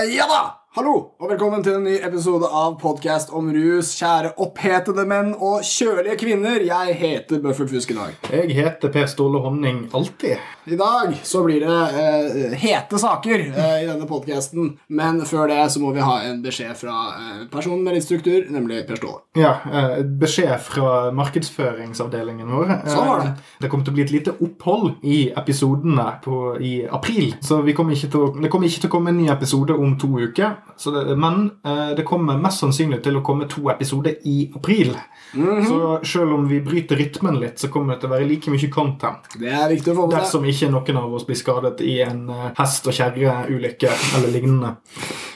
Agoga. Ja da! Hallo, og velkommen til en ny episode av podkast om rus. Kjære opphetede menn og kjølige kvinner. Jeg heter Bøffel Fusk i dag. Jeg heter Per Ståle Honning alltid. I dag så blir det eh, hete saker eh, i denne podkasten. Men før det så må vi ha en beskjed fra eh, personen med litt struktur, nemlig Per Ståle. Ja, eh, Beskjed fra markedsføringsavdelingen vår. Sånn var det. Eh, Det kommer til å bli et lite opphold i episodene på, i april. Så vi kommer til det kommer ikke til å komme en ny episode om to uker. Så det, men eh, det kommer mest sannsynlig til å komme to episoder i april. Mhm. Så selv om vi bryter rytmen litt, så kommer det til å være like mye content. Det er viktig å få med. Dersom ikke noen av oss blir skadet i en eh, hest- og kjerreulykke eller lignende.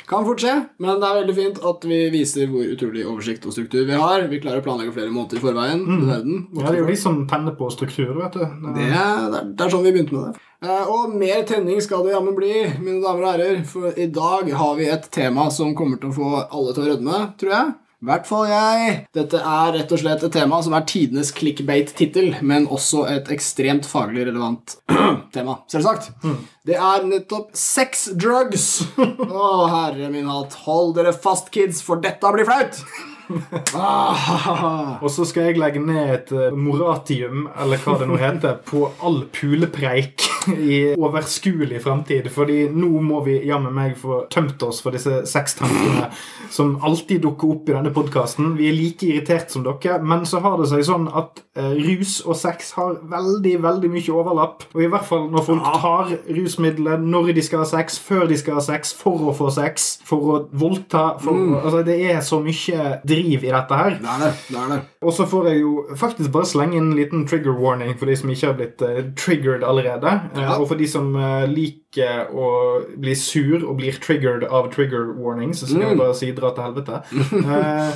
Kan fort skje, men det er veldig fint at vi viser hvor utrolig oversikt og struktur vi har. Vi klarer å planlegge flere måneder i forveien. Mm. verden. Ja, Det er jo de som tenner på struktur, vet du. Det er, det er- det er sånn vi begynte med det. Eh, og mer tenning skal det jammen bli, mine damer og herrer. For i dag har vi et tema som kommer til å få alle til å rødme, tror jeg. Hvert fall jeg. Dette er rett og slett et tema som er tidenes clickbait-tittel, men også et ekstremt faglig relevant tema, selvsagt. Det er nettopp sex drugs. Å, herre min hatt. Hold dere fast, kids, for dette blir flaut. Ah. Og så skal jeg legge ned et eh, moratium, eller hva det nå heter, på all pulepreik i overskuelig fremtid. Fordi nå må vi jammen meg få tømt oss for disse sextankene som alltid dukker opp i denne podkasten. Vi er like irritert som dere, men så har det seg sånn at eh, rus og sex har veldig, veldig mye overlapp. Og i hvert fall når folk tar rusmidler når de skal ha sex, før de skal ha sex, for å få sex, for å voldta for, altså, Det er så mye driv i dette her. Det er det. det er det. Og så får jeg jo faktisk bare slenge inn en liten trigger warning for de som ikke har blitt uh, triggered allerede. Ja. Uh, og for de som uh, liker å bli sur og blir triggered av trigger warnings, så skal jeg bare si dra til helvete. Eh,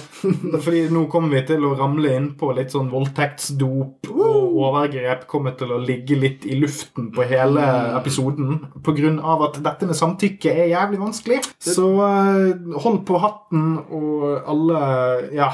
fordi nå kommer vi til å ramle inn på litt sånn voldtektsdop og overgrep kommer til å ligge litt i luften på hele episoden på grunn av at dette med samtykke er jævlig vanskelig. Så eh, hold på hatten og alle Ja.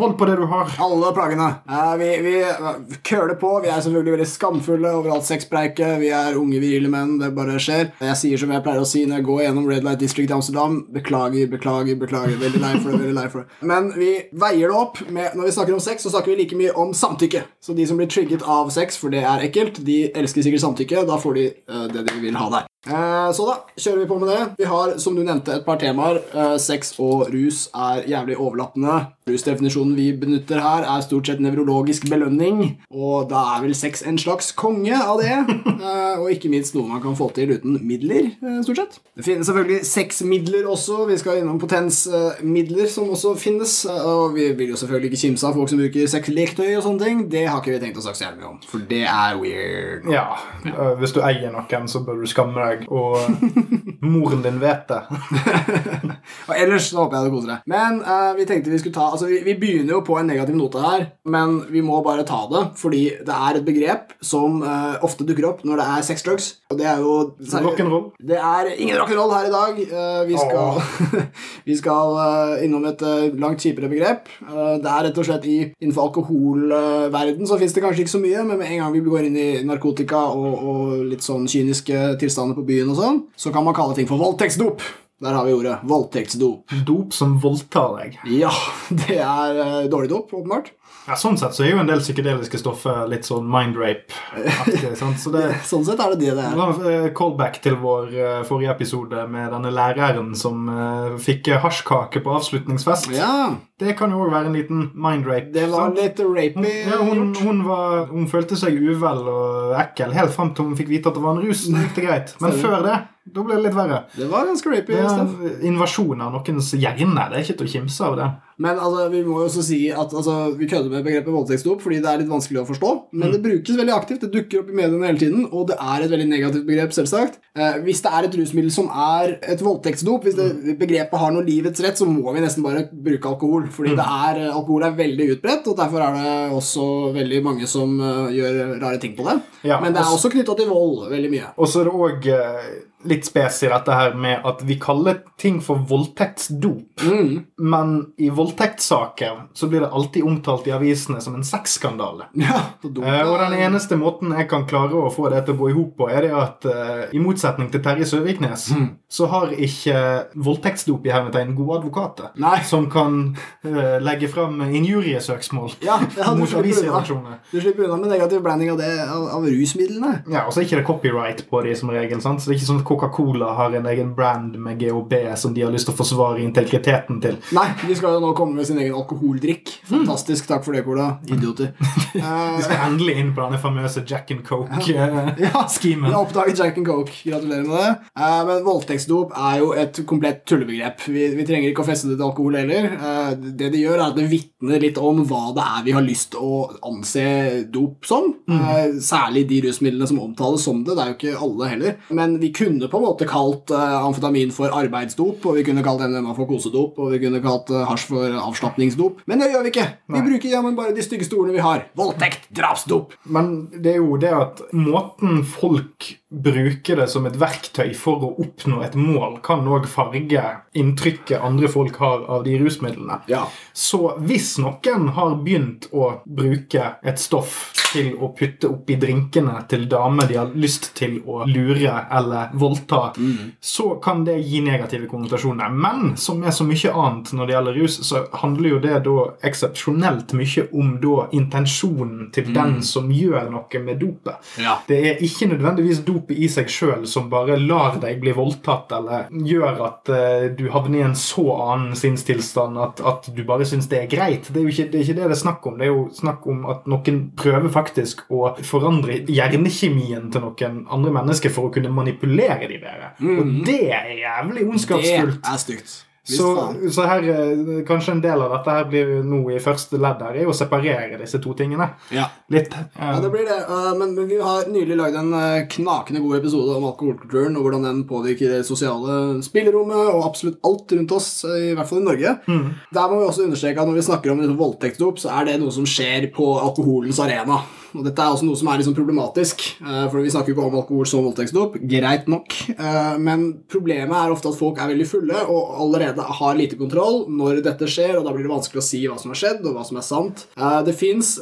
Hold på det du har. Alle plagene. Eh, vi, vi køler på. Vi er selvfølgelig veldig skamfulle over alt sexpreike. Vi er unge, virile menn. Det bare skjer. Jeg sier som jeg pleier å si når jeg går gjennom Red Light District i Amsterdam. Beklager, beklager, beklager. Veldig lei for det. veldig lei for det. Men vi veier det opp med Når vi snakker om sex, så snakker vi like mye om samtykke. Så de som blir trigget av sex, for det er ekkelt, de elsker sikkert samtykke. Da får de eh, det de vil ha der. Eh, Så da kjører vi på med det. Vi har, som du nevnte, et par temaer. Eh, Sex og rus er jævlig overlappende. Rusdefinisjonen vi benytter her, er stort sett nevrologisk belønning. Og da er vel sex en slags konge av det. Eh, Og ikke minst noe man kan få til uten midler, eh, stort sett. Det finnes selvfølgelig sexmidler også. Vi skal innom potensmidler som også finnes. Eh, Og vi vil jo selvfølgelig ikke kimse av folk som bruker sexleketøy og sånne ting. Det har ikke vi tenkt å snakke så jævlig mye om, for det er weird. Ja, øh, Hvis du eier noen, så bør du skamme deg. Og moren din vet det. Og ellers så håper jeg det koser deg. Men uh, vi tenkte vi skulle ta Altså, vi, vi begynner jo på en negativ note her, men vi må bare ta det, fordi det er et begrep som uh, ofte dukker opp når det er sex drugs. Og det er jo Rock'n'roll. Det er ingen rock'n'roll her i dag. Uh, vi skal, vi skal uh, innom et langt kjipere begrep. Det er rett og slett i Innenfor alkoholverden så fins det kanskje ikke så mye, men med en gang vi går inn i narkotika og, og litt sånn kyniske tilstander på byen og sånn, så kan man kalle ting for voldtektsdop. Der har vi ordet. Voldtektsdop. Dop som voldtar deg. Ja, det er uh, dårlig dop, åpenbart. Ja, Sånn sett så er jo en del psykedeliske stoffer litt sånn mindrape-aktig. sant? Så det Sånn sett er det det det er. eh, callback til vår uh, forrige episode med denne læreren som uh, fikk hasjkake på avslutningsfest. Ja, Det kan jo òg være en liten mindrape. det var sant? litt rapey ja, hun, hun, var, hun følte seg uvel og ekkel helt fram til hun fikk vite at det var en rus. Det gikk det greit. Men før det da ble det litt verre. Det var ganske rapey. Det er er invasjon av noens hjerne. Det er ikke til å kimse av det. Men altså, vi må jo også si at altså, vi kødder med begrepet voldtektsdop fordi det er litt vanskelig å forstå. Men det brukes veldig aktivt. Det dukker opp i mediene hele tiden, og det er et veldig negativt begrep, selvsagt. Eh, hvis det er et rusmiddel som er et voldtektsdop, hvis det begrepet har noe livets rett, så må vi nesten bare bruke alkohol. Fordi det er, eh, alkohol er veldig utbredt, og derfor er det også veldig mange som eh, gjør rare ting på det. Ja, Men det er også, også knytta til vold veldig mye. Og så er det òg litt spes i dette her med at vi kaller ting for voldtektsdop. Mm. Men i voldtektssaker så blir det alltid omtalt i avisene som en sexskandale. Ja. Eh, og den eneste måten jeg kan klare å få det til å gå i hop på, er det at eh, i motsetning til Terje Søviknes, så har ikke voldtektsdop i hermetegn gode advokater. Nei. Som kan eh, legge fram injuriesøksmål Ja, ja, mot slipper avisredaksjoner. Du slipper unna med negativ blanding av det, av, av rusmidlene. Ja, og så er ikke det copyright på de som regel. sant? Så det er ikke sånn Coca-Cola har en egen brand med GHB som de har lyst til å forsvare integriteten til. Nei, de skal jo nå komme med sin egen alkoholdrikk. Fantastisk. Takk for det, Cola. Idioter. De Eh, skal endelig inn på denne famøse Jack and Coke-schemen. ja, har oppdaget Jack and Coke. Gratulerer med det. Eh, men voldtektsdop er jo et komplett tullebegrep. Vi, vi trenger ikke å feste det til alkohol heller. Eh, det det gjør, er at det vitner litt om hva det er vi har lyst til å anse dop som. Eh, særlig de rusmidlene som omtales som det. Det er jo ikke alle heller. Men vi kunne på en måte kalt uh, amfetamin for arbeidsdop, og vi kunne kalt MDMA for kosedop, og vi kunne kalt uh, hasj for avslapningsdop. Men det gjør vi ikke. Vi Nei. bruker jammen bare de styggeste ordene vi har. Voldtekt, drapsdop. Men det er jo det at måten folk bruker det som et verktøy for å oppnå et mål, kan òg farge inntrykket andre folk har av de rusmidlene. Ja. Så hvis noen har begynt å bruke et stoff til å putte oppi drinkene til damer de har lyst til å lure eller voldta, så kan det gi negative konnotasjoner. Men som er så mye annet når det gjelder rus, så handler jo det da eksepsjonelt mye om da intensjonen til den som gjør noe med dopet. Ja. Det er ikke nødvendigvis dopet i seg sjøl som bare lar deg bli voldtatt, eller gjør at uh, du havner i en så annen sinnstilstand at, at du bare syns det er greit. Det er jo ikke det, er ikke det det er snakk om. Det er jo snakk om at noen prøver faktisk å forandre hjernekjemien til noen andre mennesker for å kunne manipulere de bedre. Og det er jævlig Det er stygt. Så, så her, eh, kanskje en del av dette her blir nå i første ledd her, er å separere disse to tingene Ja. litt. Ja, det blir det. Uh, men men vi har nylig lagd en uh, knakende god episode om alkoholkulturen og hvordan den påvirker det sosiale spillerommet og absolutt alt rundt oss, uh, i hvert fall i Norge. Der må vi også understreke at når vi snakker om voldtektsdop, så er det noe som skjer på alkoholens arena. Og dette er også noe som er liksom problematisk, uh, for vi snakker jo ikke om alkohol som voldtektsdop. Greit nok. Uh, men problemet er ofte at folk er veldig fulle og allerede har lite kontroll når dette skjer, og da blir det vanskelig å si hva som har skjedd, og hva som er sant. Uh, det fins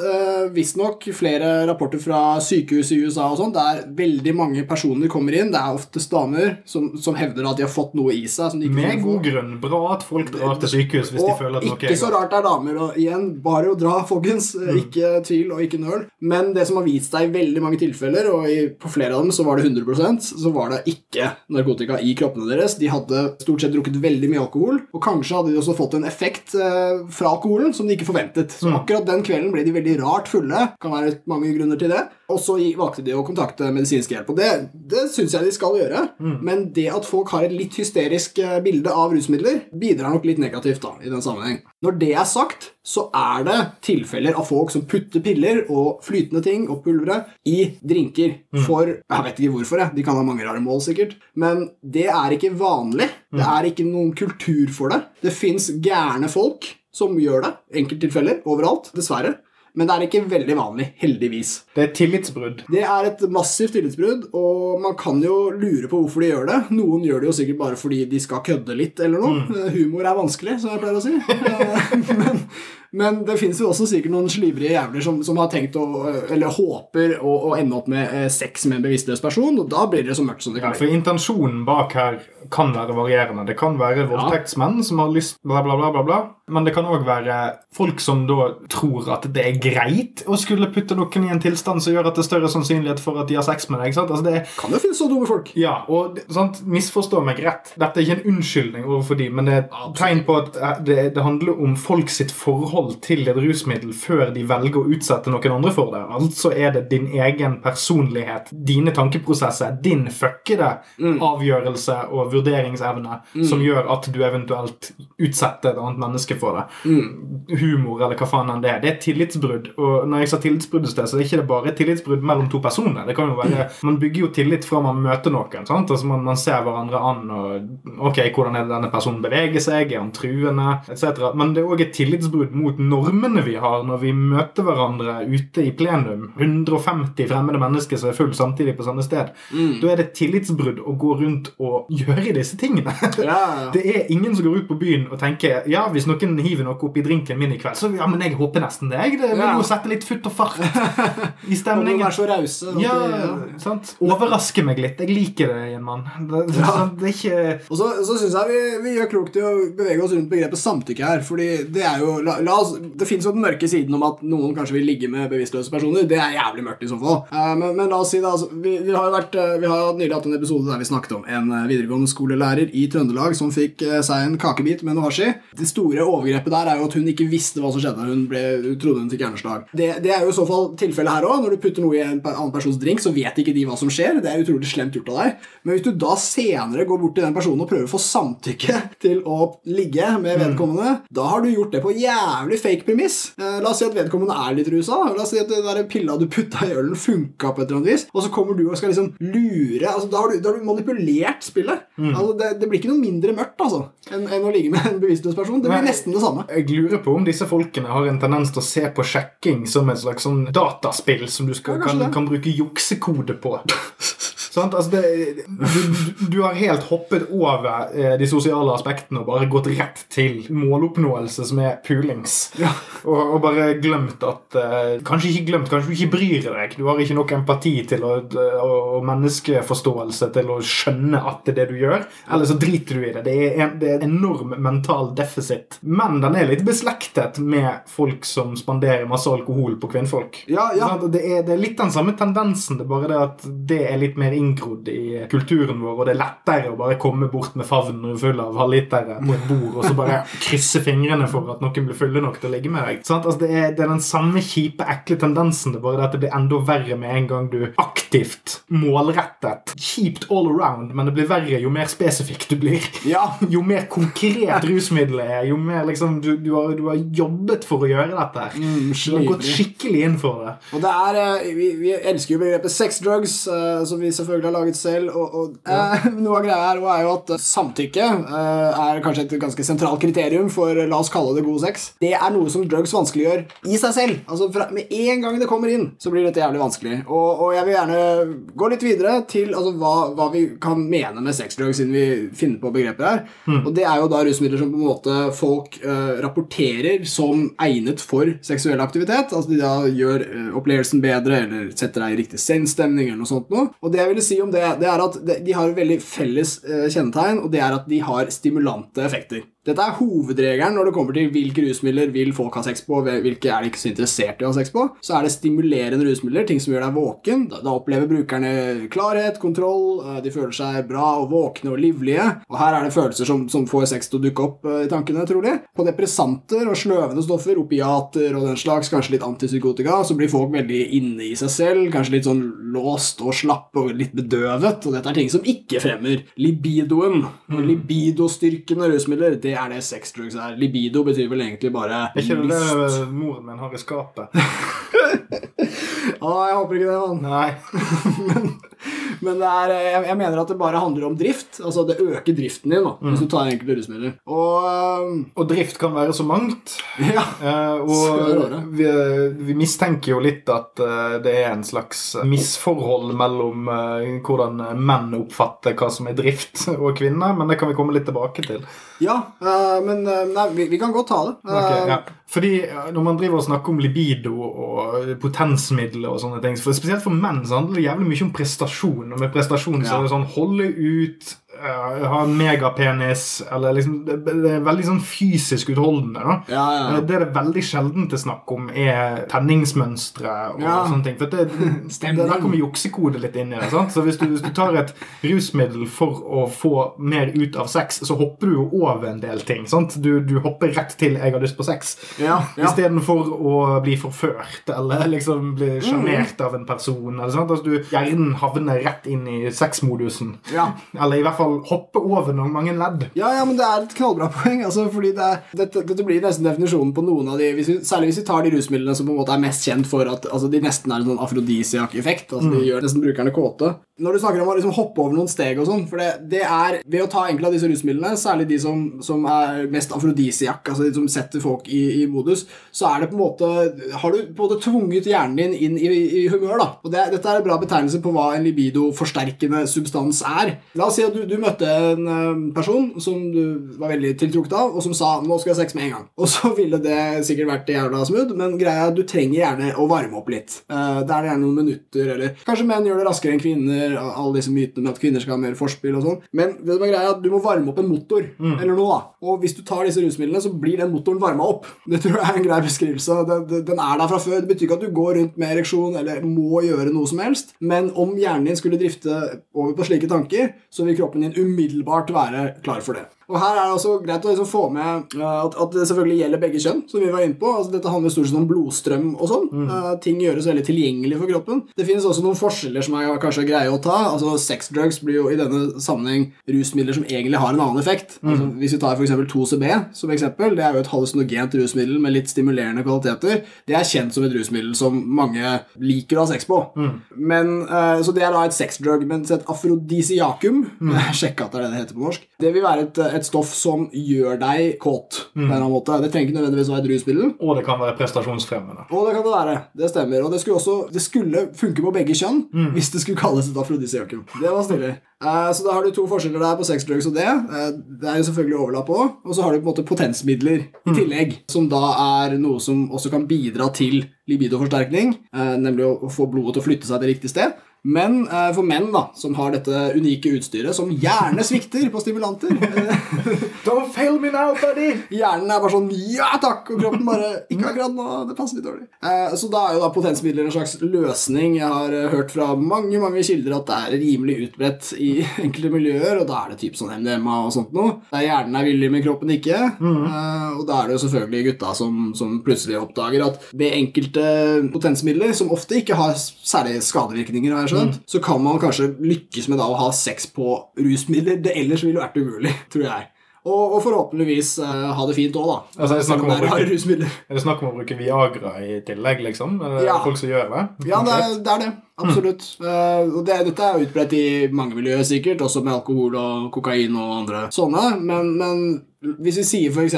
visstnok flere rapporter fra sykehus i USA og sånn der veldig mange personer kommer inn. Det er oftest damer som, som hevder at de har fått noe i seg. Ikke Med god grunn. Bra at folk drar til sykehus hvis de føler at noe ikke er så rart det er damer. Og igjen, bare å dra, folkens. Mm. Ikke tvil og ikke nøl. Men det som har vist seg i veldig mange tilfeller, og i, på flere av dem så var det 100% så var det ikke narkotika i kroppene deres. De hadde stort sett drukket veldig mye alkohol, og kanskje hadde de også fått en effekt eh, fra alkoholen som de ikke forventet. Så Mm. akkurat den kvelden ble de veldig rart fulle. Kan være mange grunner til det. Og så valgte de å kontakte medisinsk hjelp. Og det, det syns jeg de skal gjøre. Mm. Men det at folk har et litt hysterisk eh, bilde av rusmidler, bidrar nok litt negativt da, i den sammenheng. Når det er sagt, så er det tilfeller av folk som putter piller og flytende ting og pulvere i drinker for Jeg vet ikke hvorfor, jeg. De kan ha mange rare mål, sikkert. Men det er ikke vanlig. Det er ikke noen kultur for det. Det fins gærne folk som gjør det. Enkelttilfeller overalt, dessverre. Men det er ikke veldig vanlig, heldigvis. Det er tillitsbrudd. Det er et massivt tillitsbrudd, og man kan jo lure på hvorfor de gjør det. Noen gjør det jo sikkert bare fordi de skal kødde litt eller noe. Mm. Humor er vanskelig, som jeg pleier å si. Eh, men, men det fins jo også sikkert noen slibrige jævler som, som har tenkt å Eller håper å, å ende opp med eh, sex med en bevisstløs person, og da blir det så mørkt som det Ja, kan for intensjonen bak her kan være varierende. Det kan være voldtektsmenn som har lyst bla, bla, bla, bla, bla. Men det kan òg være folk som da tror at det er greit å skulle putte noen i en tilstand som gjør at det er større sannsynlighet for at de har sex med deg. sant? Altså det Kan jo finnes så dumme folk. Ja, og sant, misforstå meg rett. Dette er ikke en unnskyldning overfor de, men det er et tegn på at eh, det, det handler om folk sitt forhold til et rusmiddel før de velger å utsette noen andre for det. Altså er det din egen personlighet, dine tankeprosesser, din fuckede avgjørelse og vurderingsevne som gjør at du eventuelt utsetter et annet menneske for det. Humor eller hva faen enn det er. Det er tillitsbrudd. Og når jeg sa tillitsbrudd i sted, så er det ikke bare tillitsbrudd mellom to personer. Det kan jo være, Man bygger jo tillit fra man møter noen. sant? Altså man, man ser hverandre an og Ok, hvordan er det denne personen beveger seg? Er han truende? Etc. Men det er òg et tillitsbrudd mot mot normene vi har når vi møter hverandre ute i plenum. 150 fremmede mennesker som er full samtidig på samme sted. Da er det tillitsbrudd å gå rundt og gjøre disse tingene. Ja, ja. Det er ingen som går ut på byen og tenker Ja, hvis noen hiver noe oppi drinken min i kveld, så ja, men jeg håper nesten det. Jeg det vil jo sette litt futt og fart i stemningen. er så rause. Ja, sant? Overrasker meg litt. Jeg liker det i en mann. Det, det, det er ikke Og så, så syns jeg vi, vi gjør klokt i å bevege oss rundt begrepet samtykke her. Fordi det er jo la, la oss, Det fins jo den mørke siden om at noen kanskje vil ligge med bevisstløse personer. Det er jævlig mørkt i så fall. Uh, men, men la oss si det, altså, vi, vi har jo vært, uh, vi har nylig hatt en episode der vi snakket om en eh, videregående skolelærer i Trøndelag som fikk seg en kakebit med noe hasj. Det store overgrepet der er jo at hun ikke visste hva som skjedde. Hun, ble, hun trodde hun fikk hjerneslag. Det, det er jo i så fall tilfellet her òg. Når du putter noe i en annen persons drink, så vet ikke de hva som skjer. Det er utrolig slemt gjort av deg. Men hvis du da senere går bort til den personen og prøver å få samtykke til å ligge med vedkommende, da har du gjort det på jævlig fake premiss. Eh, la oss si at vedkommende er litt rusa. La oss si at det der pilla du putta i ølen, funka på et eller annet vis, og så kommer du og skal liksom lure altså, da, har du, da har du manipulert spillet. Altså, det, det blir ikke noe mindre mørkt altså, enn, en å ligge med en bevisstløs person. Det blir Nei. nesten det samme. Jeg lurer på om disse folkene har en tendens til å se på sjekking som et slags sånn dataspill som du skal, Ja, kan, kan bruke juksekode på. Altså det, du, du- har helt hoppet over eh, de sosiale aspektene og bare gått rett til måloppnåelse, som er pulings. Ja. Og, og bare glemt at eh, Kanskje ikke glemt, kanskje du ikke bryr deg. Du har ikke nok empati til å, og, menneskeforståelse til å skjønne at det er det du gjør. Eller så driter du i det. Det er en det er en enorm mental deficit. Men den er litt beslektet med folk som spanderer masse alkohol på kvinnfolk. Ja, ja. Det, er, det er litt den samme tendensen. Det er bare det at det er litt mer inngrodd i kulturen vår, og det er lettere å bare komme bort med favnen full av halvlitere på et bord og så bare krysse fingrene for at noen blir fulle nok til å ligge med deg. Sånn? Altså, det, er, det er den samme kjipe, ekle tendensen. Det er bare det at det blir enda verre med en gang du aktivt, målrettet Kjipt all around, men det blir verre jo mer spesifikk du blir. Ja. Jo mer konkret rusmiddelet er, jo mer liksom du, du, har, du har jobbet for å gjøre dette. Mm, du har gått skikkelig inn for det. Og det er, eh, vi, vi elsker jo begrepet sex drugs, eh, som vi selvfølgelig har laget selv. Og, og eh, Noe av greia her er jo at eh, samtykke eh, er kanskje et ganske sentralt kriterium for eh, la oss kalle det god sex. Det er noe som drugs vanskeliggjør i seg selv. Altså fra, Med en gang det kommer inn, så blir dette jævlig vanskelig. Og, og jeg vil gjerne gå litt videre til altså, hva, hva vi kan mene med sexdrugs, siden vi finner på begrepet her. Og det er jo da rusmidler som på en måte folk eh, rapporterer som egnet for seksuell aktivitet. Altså de da gjør eh, opplevelsen bedre, eller setter deg i riktig sinnsstemning, eller noe sånt noe. Og det jeg ville si om det, det er at de, de har veldig felles eh, kjennetegn, og det er at de har stimulante effekter. Dette er hovedregelen når det kommer til hvilke rusmidler vil folk ha sex på, og hvilke er de ikke så interessert i å ha sex på. Så er det stimulerende rusmidler, ting som gjør deg våken. Da, da opplever brukerne klarhet, kontroll, eh, de føler seg bra og våkne og livlige. Og her er det følelser som, som får sex til å dukke opp eh, i tankene, trolig. På depressanter og sløvende stoffer, opiater og den slags, kanskje litt antipsykotika, så blir folk veldig inne i seg selv, kanskje litt sånn låst og slapp og litt bedøvet. Og dette er ting som ikke fremmer libidoen. Mm. libidostyrkende rusmidler, det er det sex drugs er. Libido betyr vel egentlig bare Jeg lyst. det moren min har i skapet? Å, jeg håper ikke det, mann. Nei. Men det er, jeg, jeg mener at det bare handler om drift. Altså det øker driften din da, hvis du tar enkelte rusmidler. Og Og drift kan være så mangt. ja. Eh, og vi, vi mistenker jo litt at eh, det er en slags misforhold mellom eh, hvordan menn oppfatter hva som er drift, og kvinner, men det kan vi komme litt tilbake til. ja men nei, vi, vi kan godt ta det. Ok, Øh, ja. Fordi eh, når man driver og snakker om libido og potensmidler og sånne ting, for spesielt for menn så handler det jævlig mye om prestasjon, og med prestasjon så er det sånn holde ut, eh, ha en megapenis, eller liksom det, det er veldig sånn fysisk utholdende, da. Ja, ja, Det er Det veldig sjelden til snakk om, er tenningsmønstre og Ja. sånne ting. For det, det, der kommer juksekodet litt inn i det. sant? Så hvis du, hvis du tar et rusmiddel for å få mer ut av sex, så hopper du jo over en del ting. sant? Du, du hopper rett til 'jeg har lyst på sex'. ja, ja. Istedenfor å bli forført eller liksom bli sjarmert av en person. Eller sant? Altså, du Hjernen havner rett inn i sexmodusen. Ja. Eller i hvert fall hoppe over noen mange ledd. Ja, ja, men det er et knallbra poeng. Altså, fordi det er, dette, dette blir nesten definisjonen på noen av de hvis vi, Særlig hvis vi tar de rusmidlene som på en måte er mest kjent for at altså, de nesten er en sånn afrodisiak effekt. Altså, De gjør nesten brukerne kåte. Når du snakker om å liksom hoppe over noen steg og sånn, for det, det er ved å ta enkelte av disse rusmidlene, særlig de som, som er mest afrodisiak, altså de som setter folk i, i, modus, så er det på en måte Har du på en måte tvunget hjernen din inn i, i humør, da. Og det, dette er en bra betegnelse på hva en libido-forsterkende substans er. La oss si at du, du møtte en uh, person som du var veldig tiltrukket av, og som sa 'nå skal jeg ha sex med en gang'. Og så ville det sikkert vært jævla smooth, men greia er at du trenger gjerne å varme opp litt. Uh, det er gjerne noen minutter, eller kanskje menn gjør det raskere enn kvinner, alle disse mytene med at kvinner skal ha mer forspill og sånn. Men vet du hva greia at du må varme opp en motor, mm. eller noe, da. Og hvis du tar disse rusmidlene, så blir den motoren varma opp. Det tror jeg er en grei beskrivelse. Den, den er der fra før. Det betyr ikke at du går rundt med ereksjon eller må gjøre noe som helst, men om hjernen din skulle drifte over på slike tanker, så vil kroppen din umiddelbart være klar for det. Og her er det også greit å liksom få med uh, at, at, det selvfølgelig gjelder begge kjønn. som vi var inne på. Altså, dette handler stort sett om blodstrøm og sånn. Mm. Uh, ting gjøres veldig tilgjengelig for kroppen. Det finnes også noen forskjeller som er kanskje greie å ta. Altså, Sex drugs blir jo i denne sammenheng rusmidler som egentlig har en annen effekt. Mm. Altså, hvis vi tar f.eks. 2CB som eksempel, det er jo et hallusinogent rusmiddel med litt stimulerende kvaliteter. Det er kjent som et rusmiddel som mange liker å ha sex på. Mm. Men, uh, så det er da et sexdrug. Mens et afrodisiakum, mm. Sjekk at det er det det heter på norsk, det vil være et et stoff som gjør deg kåt. på en eller annen måte. Det trenger ikke nødvendigvis å være et rusmiddel. Og det kan være prestasjonsfremmende. Og det kan det være. Det stemmer. Og det skulle også det skulle funke på begge kjønn mm. hvis det skulle kalles et afrodisiakum. Det var snillig. Uh, så da har du to forskjeller der på sex drugs og det. Uh, det er jo selvfølgelig overlapp òg. Og så har du på en måte potensmidler i mm. tillegg, som da er noe som også kan bidra til libidoforsterkning, uh, nemlig å få blodet til å flytte seg til riktig sted. Men eh, for menn da, som har dette unike utstyret, som gjerne svikter på stimulanter Don't fail me now, buddy! Hjernen er bare sånn Ja takk! Og kroppen bare Ikke akkurat nå. Det passer litt dårlig. Eh, så da er jo da potensmidler en slags løsning. Jeg har hørt fra mange mange kilder at det er rimelig utbredt i enkelte miljøer, og da er det typ sånn MDMA og sånt noe. Der hjernen er villig, men kroppen ikke. Mm. Eh, og da er det jo selvfølgelig gutta som, som plutselig oppdager at ved enkelte potensmidler, som ofte ikke har særlig skadevirkninger, har jeg skjønt, mm. så kan man kanskje lykkes med da å ha sex på rusmidler. Det ellers ville vært umulig, tror jeg. Og, og forhåpentligvis uh, ha det fint òg, da. Altså, er, det snakk om å bruke, er det snakk om å bruke Viagra i tillegg, liksom? Ja. folk som gjør det? Ja, det er, det er det. Absolutt. Mm. Uh, og det, dette er utbredt i mange miljøer, sikkert, også med alkohol og kokain og andre sånne. Men, men hvis vi sier f.eks.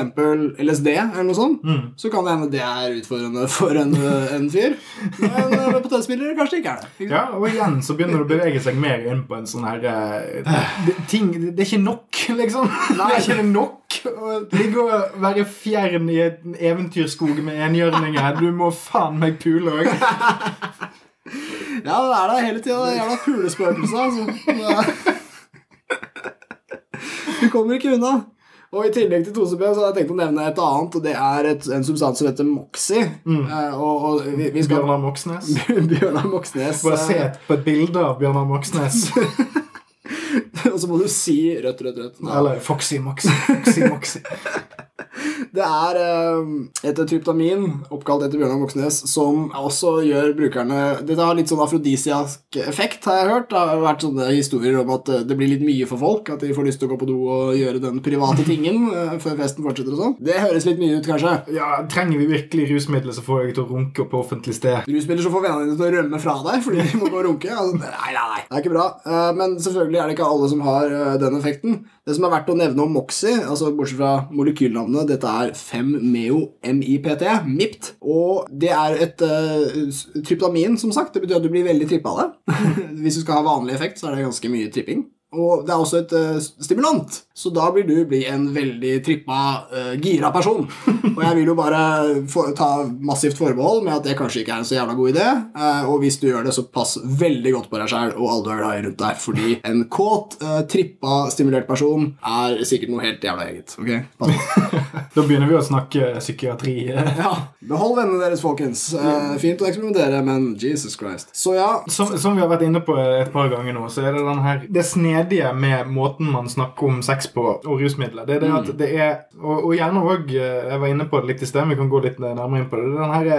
LSD, eller noe sånt, mm. så kan det hende det er utfordrende for en, en fyr. Men med potetspillere kanskje det ikke er det. Ja, Og igjen så begynner det å bevege seg mer inn på en sånn her uh, det, ting, det er ikke nok, liksom. Nei. Det er ikke nok å ligge og være fjern i en eventyrskog med enhjørninger. Du må faen meg pule òg. ja, det er det hele tida. Jævla pulespøkelse, altså. Du kommer ikke unna. Og I tillegg til 2CB så hadde jeg tenkt å nevne et annet, og det er et, en substans som heter Moxie. Mm. Uh, og, og vi, vi skal... Bjørnar Moxnes. Bjørnar Moxnes. Bare se på et bilde av Bjørnar Moxnes. og så må du si rødt, rødt, rødt. Eller Foxy Moxie. Foxy Moxie. Det er uh, et tryptamin oppkalt etter Bjørnar Moxnes som også gjør brukerne Dette har litt sånn afrodisiask effekt, har jeg hørt. Det har vært sånne historier om at eh, det blir litt mye for folk. At de får lyst til å gå på do og gjøre den private tingen uh, før festen fortsetter og sånn. Det høres litt mye ut, kanskje. Ja, Trenger vi virkelig rusmidler som får deg til å runke på offentlig sted? Rusmidler som får vennene dine til å rømme fra deg fordi de må gå og runke? Altså, nei, nei, nei. Det er ikke bra. Uh, men selvfølgelig er det ikke alle som har den effekten. Det som er verdt å nevne om Moxie, altså bortsett fra molekylnavnet Dette er 5-meo-MIPT, MIPT. Og det er et uh, tryptamin, som sagt. Det betyr at du blir veldig trippa av det. Hvis du skal ha vanlig effekt, så er det ganske mye tripping. Og det er også et uh, stimulant, så da blir du bli en veldig trippa, uh, gira person. Og jeg vil jo bare for, ta massivt forbehold med at det kanskje ikke er en så jævla god idé. Uh, og hvis du gjør det, så pass veldig godt på deg sjæl og alle du er glad i rundt deg. Fordi en kåt, trippa, stimulert person er sikkert noe helt jævla eget. Ok? da begynner vi å snakke psykiatri. ja. Behold vennene deres, folkens. fint å eksperimentere, men Jesus Christ. Så ja. Som, som, vi har vært inne på et par ganger nå, så er det den her Det snedige med måten man snakker om sex på, og rusmidler, det er det at mm. det er Og, og gjerne òg eh, Jeg var inne på det litt i sted, vi kan gå litt nærmere inn på det. Den her,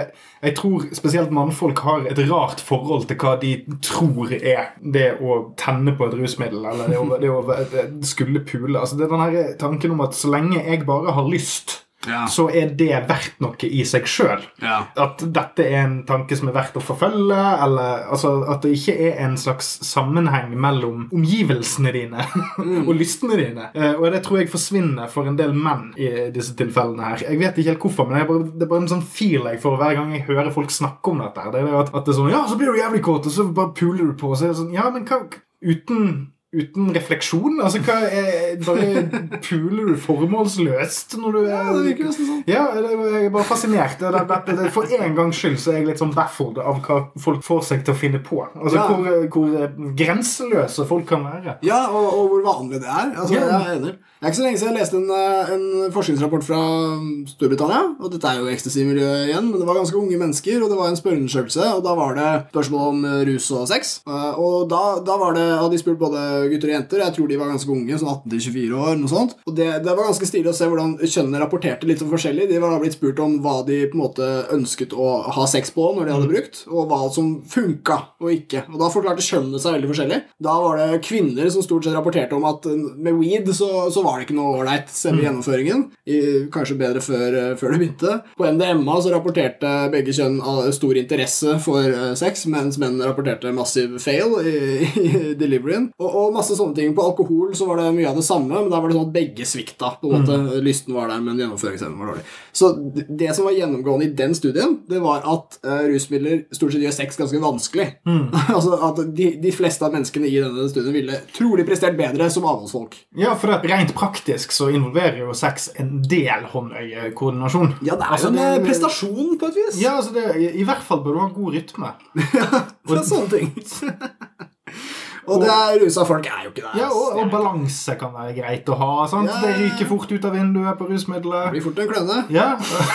jeg tror spesielt mannfolk har et rart forhold til hva de tror er det å tenne på et rusmiddel, eller det å, det å skulle pule. Altså Det er den her tanken om at så lenge jeg bare har lyst Ja. så er det verdt noe i seg sjøl. Ja. At dette er en tanke som er verdt å forfølge, eller altså, at det ikke er en slags sammenheng mellom omgivelsene dine og lystene dine. Eh, og det tror jeg forsvinner for en del menn i disse tilfellene her. Jeg vet ikke helt hvorfor, men jeg bare, det er bare en sånn feel jeg får hver gang jeg hører folk snakke om dette. Det er det at, at det er sånn Ja, så blir du jævlig kåt, og så bare puler du på, og så er det sånn Ja, men hva Uten Uten refleksjon? Altså, hva er, Bare puler du formålsløst når du er Ja, det virker nesten sånn. Ja, det- jeg er bare fascinert. Det, det, det, for en gangs skyld så er jeg litt sånn baffled av hva folk får seg til å finne på. Altså Ja. hvor, hvor grenseløse folk kan være. Ja, og, og hvor vanlig det er. Altså, Ja. Jeg er enig. Det er ikke så lenge siden jeg leste en, eh, en forskningsrapport fra um, Storbritannia. Og dette er jo ecstasy-miljøet igjen, men det var ganske unge mennesker, og det var en spørreundersøkelse, og da var det spørsmål om eh, rus og sex. Eh, Og da, da var det, hadde de spurt både gutter og jenter. Jeg tror de var ganske unge, sånn 18-24 år. noe sånt. Og det, det var ganske stilig å se hvordan kjønnene rapporterte litt sånn forskjellig. De var da blitt spurt om hva de på en måte ønsket å ha sex på når de hadde brukt, og hva som funka og ikke. Og da forklarte kjønnene seg veldig forskjellig. Da var det kvinner som stort sett rapporterte om at med weed så, så var det ikke noe ålreit selve gjennomføringen. I, kanskje bedre før, eh, før det begynte. På MDMA så rapporterte begge kjønn stor interesse for eh, sex, mens menn rapporterte massiv fail i, i deliveryen. Og, og masse sånne ting. På alkohol så var det mye av det samme, men der var det sånn at begge svikta. på en måte. Lysten var der, men gjennomføringsevnen var dårlig. Så det- som var gjennomgående i den studien, det var at uh, rusmidler stort sett gjør sex ganske vanskelig. altså at de, de fleste av menneskene i denne studien ville trolig prestert bedre som avholdsfolk. Ja, for det, rent praktisk så involverer jo sex en del håndøyekoordinasjon. Ja, det er Altså, jo en det- prestasjon på et vis. Ja, altså det, i, I hvert fall bør du ha god rytme. ja, det er sånne ting. og det er rusa folk er jo ikke det. Ja, og, og balanse kan være greit å ha. Ja, Det ja, ja. ryker fort ut av vinduet på Det blir fort en kløne. Ja.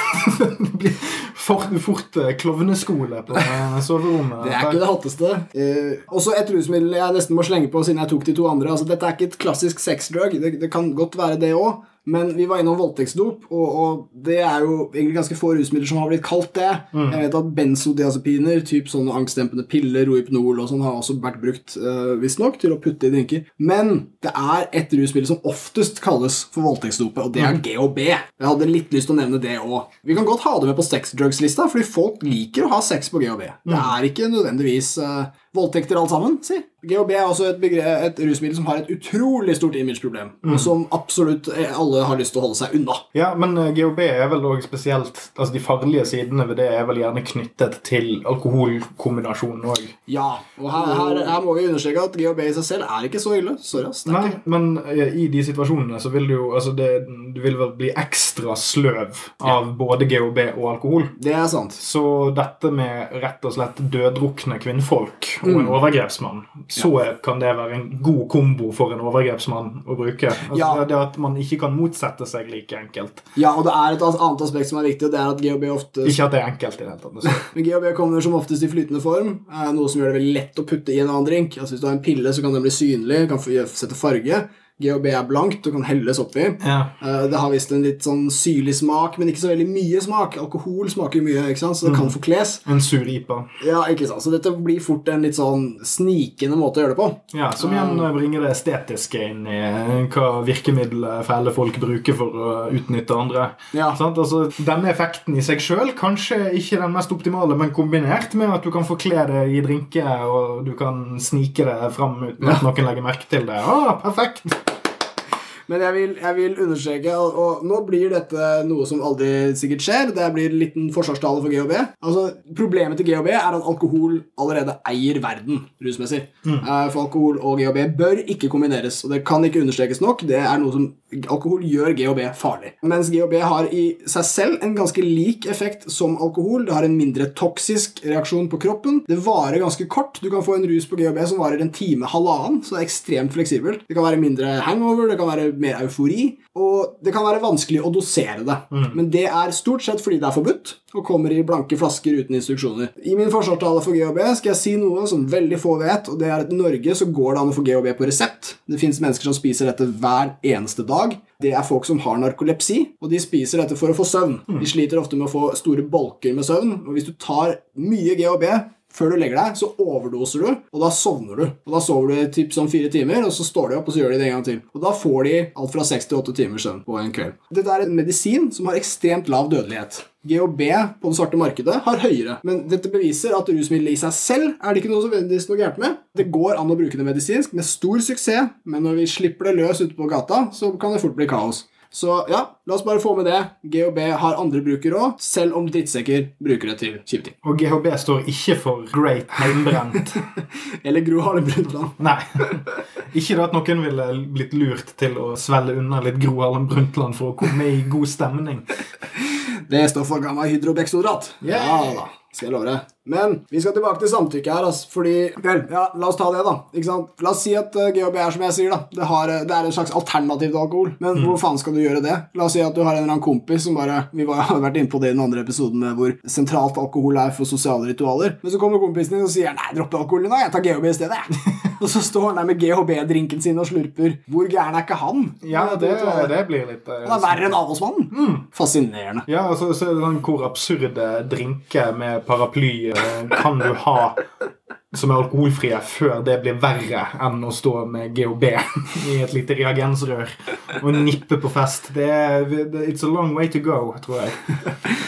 det blir fort, fort eh, klovneskole på eh, soverommet. Det er ikke det hotteste. Eh, også et rusmiddel jeg nesten må slenge på siden jeg tok de to andre. Altså, dette er ikke et klassisk sexdrug. Det, det kan godt være det òg. Men vi var innom voldtektsdop, og, og det er jo egentlig ganske få rusmidler som har blitt kalt det. Jeg vet at benzodiazepiner, typ sånne angstdempende piller, Rohypnol og sånn, har også vært brukt uh, visstnok til å putte i drinker. Men det er et rusmiddel som oftest kalles for voldtektsdopet, og det er GHB. Jeg hadde litt lyst til å nevne det òg. Vi kan godt ha det med på sexdrugs-lista, fordi folk liker å ha sex på GHB. Det er ikke nødvendigvis eh, voldtekter alt sammen, si. GHB er også et, et rusmiddel som har et utrolig stort imageproblem, og som absolutt eh, alle har lyst til å holde seg unna. Ja, men eh, GHB er vel også spesielt Altså De farlige sidene ved det er vel gjerne knyttet til alkoholkombinasjonen òg. Ja, og her, her, her må vi understreke at GHB i seg selv er ikke så ille. Sorry, ass. Nei, men eh, i de situasjonene så vil du jo altså det, Du vil vel bli ekstra sløv av både GHB og alkohol. Det er sant. Så dette med rett og slett døddrukne kvinnfolk og Mm. en overgrepsmann, så kan det være en god kombo for en overgrepsmann å bruke. Altså Ja. det, det at man ikke kan motsette seg like enkelt. Ja, og det er et annet aspekt som er viktig, og det er at GHB ofte Ikke at det er enkelt i det hele tatt. altså. Men GHB kommer som oftest i flytende form, eh, noe som gjør det veldig lett å putte i en annen drink. Altså Hvis du har en pille, så kan den bli synlig, kan sette farge. GHB er blankt og kan helles oppi. Ja. Eh, Det har visst en litt sånn syrlig smak, men ikke så veldig mye smak. Alkohol smaker mye, ikke sant? så det kan forkles. En sur-IPA. Ja, ikke sant? Så dette blir fort en litt sånn snikende måte å gjøre det på. Ja, Som igjen eh, bringer det estetiske inn i eh, hva virkemidler fæle folk bruker for å utnytte andre. Ja. Sant? Altså, denne effekten i seg sjøl kanskje ikke den mest optimale, men kombinert med at du kan forkle det i drinker og du kan snike det fram uten at noen legger merke til det. Ah, perfekt! Men jeg vil, jeg vil understreke, og, og nå blir dette noe som aldri sikkert skjer, det blir en liten forsvarstale for GHB. Altså, Problemet til GHB er at alkohol allerede eier verden rusmessig. Mm. For alkohol og GHB bør ikke kombineres, og det kan ikke understrekes nok. Det er noe som Alkohol gjør GHB farlig. Mens GHB har i seg selv en ganske lik effekt som alkohol. Det har en mindre toksisk reaksjon på kroppen. Det varer ganske kort. Du kan få en rus på GHB som varer en time, halvannen, så det er ekstremt fleksibelt. Det kan være mindre hangover, det kan være mer eufori, og det kan være vanskelig å dosere det. Men det er stort sett fordi det er forbudt, og kommer i blanke flasker uten instruksjoner. I min forsvarstale for GHB skal jeg si noe som veldig få vet, og det er at i Norge så går det an å få GHB på resept. Det fins mennesker som spiser dette hver eneste dag. Det er folk som har narkolepsi, og de spiser dette for å få søvn. De sliter ofte med å få store bolker med søvn, og hvis du tar mye GHB før du legger deg, så overdoser du, og da sovner du. Og Da sover du typ sånn fire timer, og så står de opp, og så gjør de det en gang til. Og Da får de alt fra seks til åtte timer søvn på en kveld. Dette er en medisin som har ekstremt lav dødelighet. GHB på det svarte markedet har høyere, men dette beviser at rusmiddelet i seg selv er det ikke noe som veldig noe gærent med. Det går an å bruke det medisinsk med stor suksess, men når vi slipper det løs ute på gata, så kan det fort bli kaos. Så ja, la oss bare få med det. GHB har andre brukere òg, selv om drittsekker bruker det til kjipe ting. Og GHB står ikke for Great Heimbrent. Eller Gro Harlem Brundtland. Nei. Ikke da at noen ville blitt lurt til å svelle unna litt Gro Harlem Brundtland for å komme i god stemning. Det står for gamma hydrobeksorat. Yeah. Ja da, skal jeg love deg. Men vi skal tilbake til samtykke her, altså, fordi Vel, ja, la oss ta det, da. Ikke sant? La oss si at uh, GHB er som jeg sier, da. Det, har, uh, det er en slags alternativ til alkohol. Men hvor faen skal du gjøre det? La oss si at du har en eller annen kompis som bare Vi var, har vært inne på det i den andre episoden med hvor sentralt alkohol er for sosiale ritualer. Men så kommer kompisen din og sier nei, dropp alkoholen nå, jeg tar GHB i stedet. jeg». og så står han der med GHB-drinken sin og slurper. Hvor gæren er ikke han? Ja, det, det blir litt eh, Han er verre enn avholdsmannen. Fascinerende. Ja, altså, så er det sånn Hvor absurde drinker med paraply eh, kan ha som er alkoholfrie før det blir verre enn å stå med GHB i et lite reagensrør og nippe på fest. Det er, it's a long way to go, tror jeg.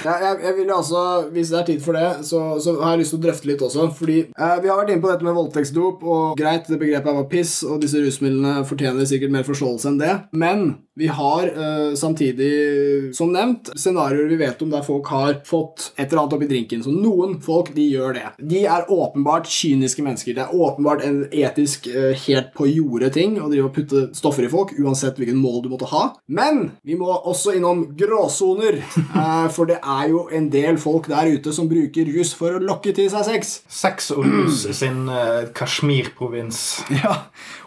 Ja, jeg, jeg vil altså, Hvis det er tid for det, så, så har jeg lyst til å drøfte litt også. Fordi eh, Vi har vært inne på dette med voldtektsdop, og greit, det begrepet var piss, og disse rusmidlene fortjener sikkert mer forståelse enn det. Men vi har eh, samtidig, som nevnt, scenarioer vi vet om der folk har fått et eller annet oppi drinken. Så noen folk de gjør det. De er åpenbart kyniske mennesker. Det er åpenbart en etisk eh, helt på jordet ting å drive og putte stoffer i folk, uansett hvilken mål du måtte ha. Men vi må også innom gråsoner, eh, for det er jo en del folk der ute som bruker rus for å lokke til seg sex. Sex og rus sin uh, Kashmir-provins. Ja,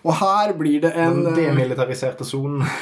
og her blir det en Den eh, demilitariserte sonen.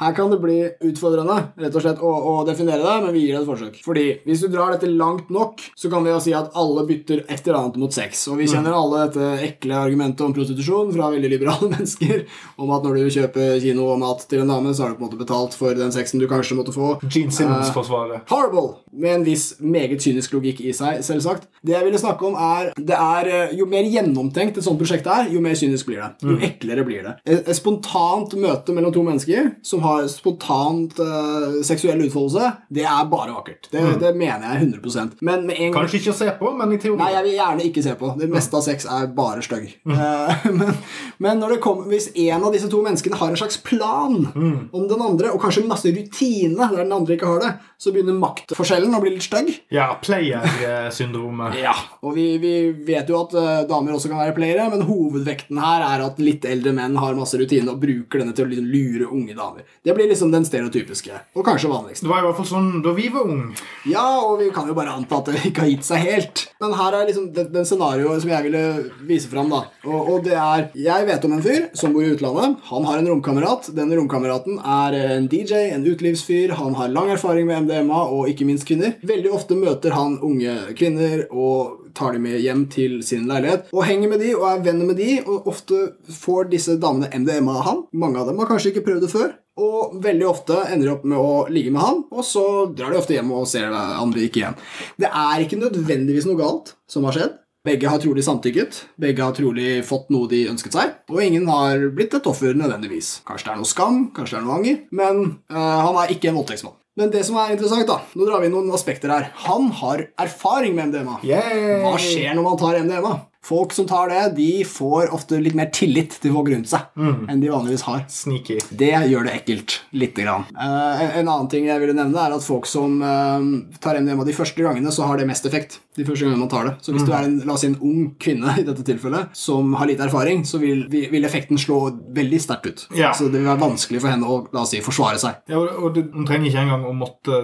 Her kan det bli utfordrende rett og slett å, å definere det, men vi gir det et forsøk. Fordi hvis du drar dette langt nok, så kan vi jo si at alle bytter et eller annet mot sex. Og vi kjenner alle dette ekle argumentet om prostitusjon fra veldig liberale mennesker, om at når du kjøper kino og mat til en dame, så har du på en måte betalt for den sexen du kanskje måtte få. Gene Simmons-forsvaret. Horrible! Med en viss meget kynisk logikk i seg, selvsagt. Det jeg ville snakke om, er, det er eh, Jo mer gjennomtenkt et sånt prosjekt er, jo mer kynisk blir det. Jo eklere blir det. Et, et spontant møte mellom to mennesker som har spontant uh, seksuell utfoldelse, det er bare vakkert. Det, det mener jeg 100% Men med en gang Kanskje ikke å se på, men i teorien. Nei, jeg vil gjerne ikke se på. Det meste av sex er bare stygg. Eh, men, men når det kommer, hvis en av disse to menneskene har en slags plan om den andre, og kanskje masse rutine der den andre ikke har det, så begynner maktforskjellen å bli litt stygg. Ja, player-syndromet. Ja, og vi, vi vet jo at eh, damer også kan være playere, men hovedvekten her er at litt eldre menn har masse rutine og bruker denne til å liksom lure unge damer. Det blir liksom den stereotypiske, og kanskje vanligste. Det var i hvert fall sånn da vi var unge. Ja, og vi kan jo bare anta at det ikke har gitt seg helt. Men her er liksom den, den scenarioet som jeg ville vise fram, da. Og, og det er Jeg vet om en fyr som bor i utlandet. Han har en romkamerat. Denne romkameraten er en DJ, en utelivsfyr. Han har lang erfaring med MDMA og ikke minst kvinner. Veldig ofte møter han unge kvinner og tar de med hjem til sin leilighet og henger med de og er venner med de, og ofte får disse damene MDMA av han. Mange av dem har kanskje ikke prøvd det før. Og veldig ofte ender de opp med å ligge med han, og så drar de ofte hjem og ser andre ikke igjen. Det er ikke nødvendigvis noe galt som har skjedd. Begge har trolig samtykket, begge har trolig fått noe de ønsket seg, og ingen har blitt et offer nødvendigvis. Kanskje det er noe skam, kanskje det er noe anger, men øh, han er ikke en voldtektsmann. Men det som er interessant, da Nå drar vi inn noen aspekter her. Han har erfaring med MDMA. Yay! Hva skjer når man tar MDMA? Folk som tar det, de får ofte litt mer tillit til folk rundt seg enn de vanligvis har. Sneaky. Det gjør det ekkelt. Lite grann. Uh, en- en annen ting jeg ville nevne, er at folk som uh, tar MDMA de første gangene, så har det mest effekt. De første gangene man tar det. Så hvis du er en, la oss si en ung kvinne i dette tilfellet, som har lite erfaring, så vil, vil effekten slå veldig sterkt ut. Ja. Så det vil være vanskelig for henne å la oss si, forsvare seg. Ja, og og du hun trenger ikke engang å måtte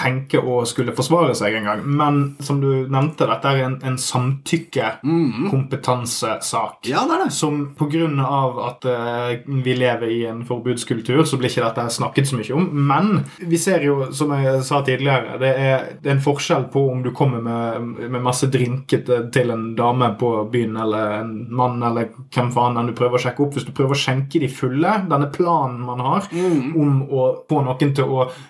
tenke og skulle forsvare seg engang. Men som du nevnte, dette er en, en samtykkekompetansesak. Ja, det er det. Som av at uh, vi lever i en forbudskultur, så blir ikke dette snakket så mye om. Men vi ser jo, som jeg sa tidligere, det er, det er en forskjell på om du kommer med, med masse drinkete til en dame på byen, eller en mann, eller hvem faen enn du prøver å sjekke opp. Hvis du prøver å skjenke de fulle, denne planen man har om å få noen til å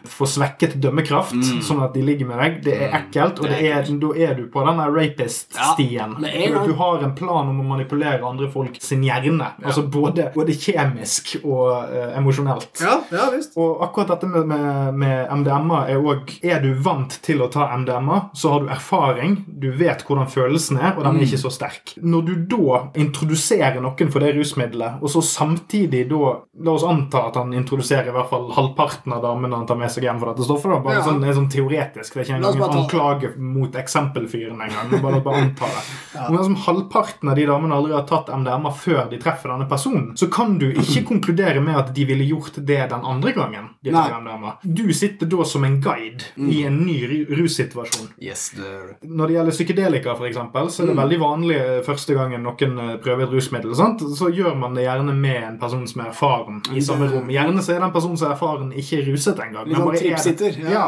få svekket dømmekraft, sånn at de ligger med deg. Det er ekkelt, og det er, da er du på denne rapist-stien. Ja, du har en plan om å manipulere andre folk sin hjerne. Altså både, både kjemisk og uh, emosjonelt. Ja, ja visst. Og akkurat dette med, med, med MDMA er òg Er du vant til å ta MDMA, så har du erfaring, du vet hvordan følelsen er, og den er ikke så sterk. Når du da introduserer noen for det rusmiddelet, og så samtidig da La oss anta at han introduserer i hvert fall halvparten av damene han tar med seg hjem for dette stoffet. da, Bare Ja. sånn, er sånn teoretisk. Det er ikke engang en anklage mot eksempelfyren engang. men Bare, bare anta det. Men som halvparten av de damene aldri har tatt MDMA før de treffer denne personen, så kan du ikke konkludere med at de ville gjort det den andre gangen. de tar MDMA. Du sitter da som en guide i en ny russituasjon. Yes, det. Når det gjelder psykedelika, for eksempel, så er det veldig vanlig eh, første gangen noen eh, prøver et rusmiddel. Sant? Så gjør man det gjerne med en person som er erfaren i samme rom. Gjerne så er den personen som er erfaren, ikke ruset engang. Litt men sånn er tripsitter, ja. Ja,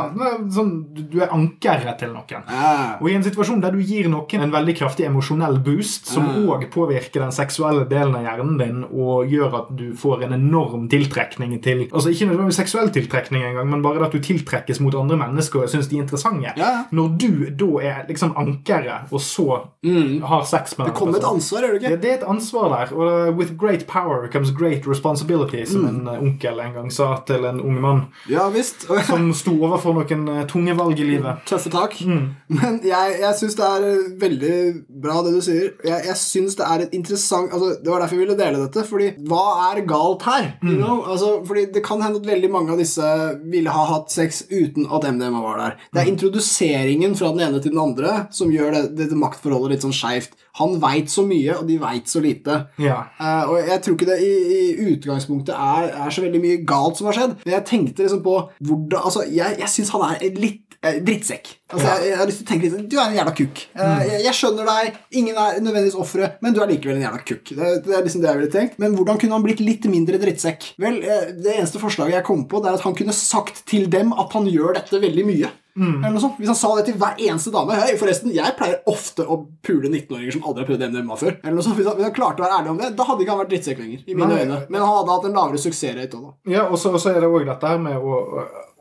sånn, du- er ankeret til noen. Ja. Og i en situasjon der du gir noen en veldig kraftig emosjonell boost, som òg òg påvirker den seksuelle delen av hjernen din og gjør at du får en enorm tiltrekning til Altså ikke nødvendigvis seksuell tiltrekning engang, men bare at du tiltrekkes mot andre mennesker og syns de er interessante. Ja. Når du da er liksom ankeret, og så har sex med Mm. Det kommer et ansvar, er det ikke? det er et ansvar der. Og uh, with great power comes great responsibility, som Mm. en uh, onkel en gang sa til en ung mann Ja visst. Som sto overfor noen uh, tunge valg i livet. Tøffe tak. Mm. Men jeg, jeg syns det er eh, veldig bra, det du sier. Jeg, jeg synes det er et interessant altså, Det var derfor jeg ville dele dette. Fordi hva er galt her? You know? altså, fordi Det kan hende at veldig mange av disse ville ha hatt sex uten at MDMA var der. Det er introduseringen fra den ene til den andre som gjør det, dette maktforholdet litt sånn skeivt. Han veit så mye, og de veit så lite. Ja. Uh, og jeg tror ikke det i, i utgangspunktet er, er så veldig mye galt som har skjedd. Men jeg tenkte liksom på hvordan Altså, jeg, jeg syns han er litt drittsekk. Altså, jeg, jeg har lyst til å tenke litt sånn, Du er en jævla kukk. Eh, jeg, jeg skjønner deg. Ingen er nødvendigvis offeret, men du er likevel en jævla kukk. Det, det er liksom det jeg ville tenkt. Men hvordan kunne han blitt litt mindre drittsekk? Vel, eh, det eneste forslaget jeg kom på, det er at han kunne sagt til dem at han gjør dette veldig mye. Sånt. Hvis han sa det til hver eneste dame Hei, forresten, jeg pleier ofte å pule 19-åringer som aldri har prøvd MDMA før. Eller. Hvis han, hvis han klarte å være ærlig om det, da hadde ikke han vært drittsekk lenger. I mine Nei. øyne. Men han hadde hatt en lavere suksessrate òg, da. Ja, og så er det òg dette her med å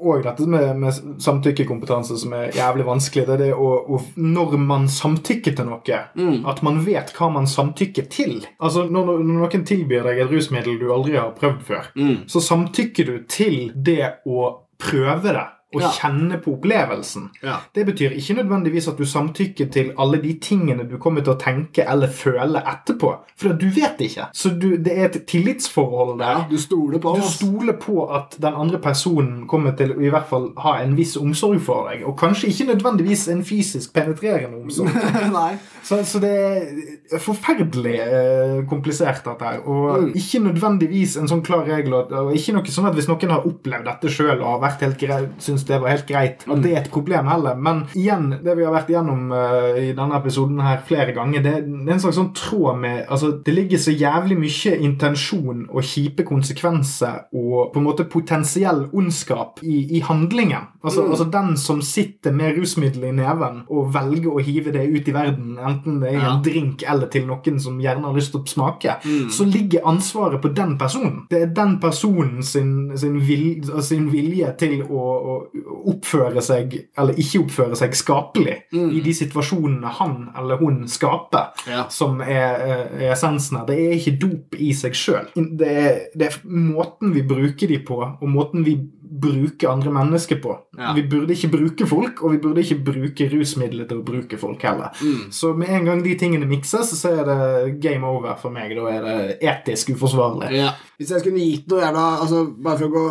og dette med, med samtykkekompetanse som er jævlig vanskelig. Det er det å, å Når man samtykker til noe, at man vet hva man samtykker til. Altså, Når, når noen tilbyr deg et rusmiddel du aldri har prøvd før, så samtykker du til det å prøve det. Og Ja. kjenne på opplevelsen. Ja. Det betyr ikke nødvendigvis at du samtykker til alle de tingene du kommer til å tenke eller føle etterpå. For du vet ikke. Så du, det er et tillitsforhold der. Ja, du stoler på Du stoler på at den andre personen kommer til å i hvert fall ha en viss omsorg for deg. Og kanskje ikke nødvendigvis en fysisk penetrerende omsorg. Nei. Så, så det er forferdelig eh, komplisert, dette her. Og Mm. ikke nødvendigvis en sånn klar regel. Og, og ikke noe sånn at hvis noen har opplevd dette sjøl og har vært helt greit, syns det var helt greit, og at det er et problem heller. Men igjen, det vi har vært igjennom uh, i denne episoden her flere ganger, det, det er en slags sånn tråd med Altså, det ligger så jævlig mye intensjon og kjipe konsekvenser og på en måte potensiell ondskap i, i handlingen. Altså, altså den som sitter med rusmiddel i neven og velger å hive det ut i verden, enten det er Ja. en drink eller til noen som gjerne har lyst til å smake, så ligger ansvaret på den personen. Det er den personen sin, sin, vil, sin vilje til å, å oppføre seg, eller ikke oppføre seg, skapelig i de situasjonene han eller hun skaper, Ja. som er, er essensen her. Det er ikke dop i seg sjøl. Det, det er måten vi bruker de på, og måten vi bruker andre mennesker på. Ja. Vi burde ikke bruke folk, og vi burde ikke bruke rusmidler til å bruke folk heller. Så med en gang de tingene mikses, så er det game over for meg. Da er det etisk uforsvarlig. Ja. Hvis jeg skulle gitt noe jævla altså, Bare for å gå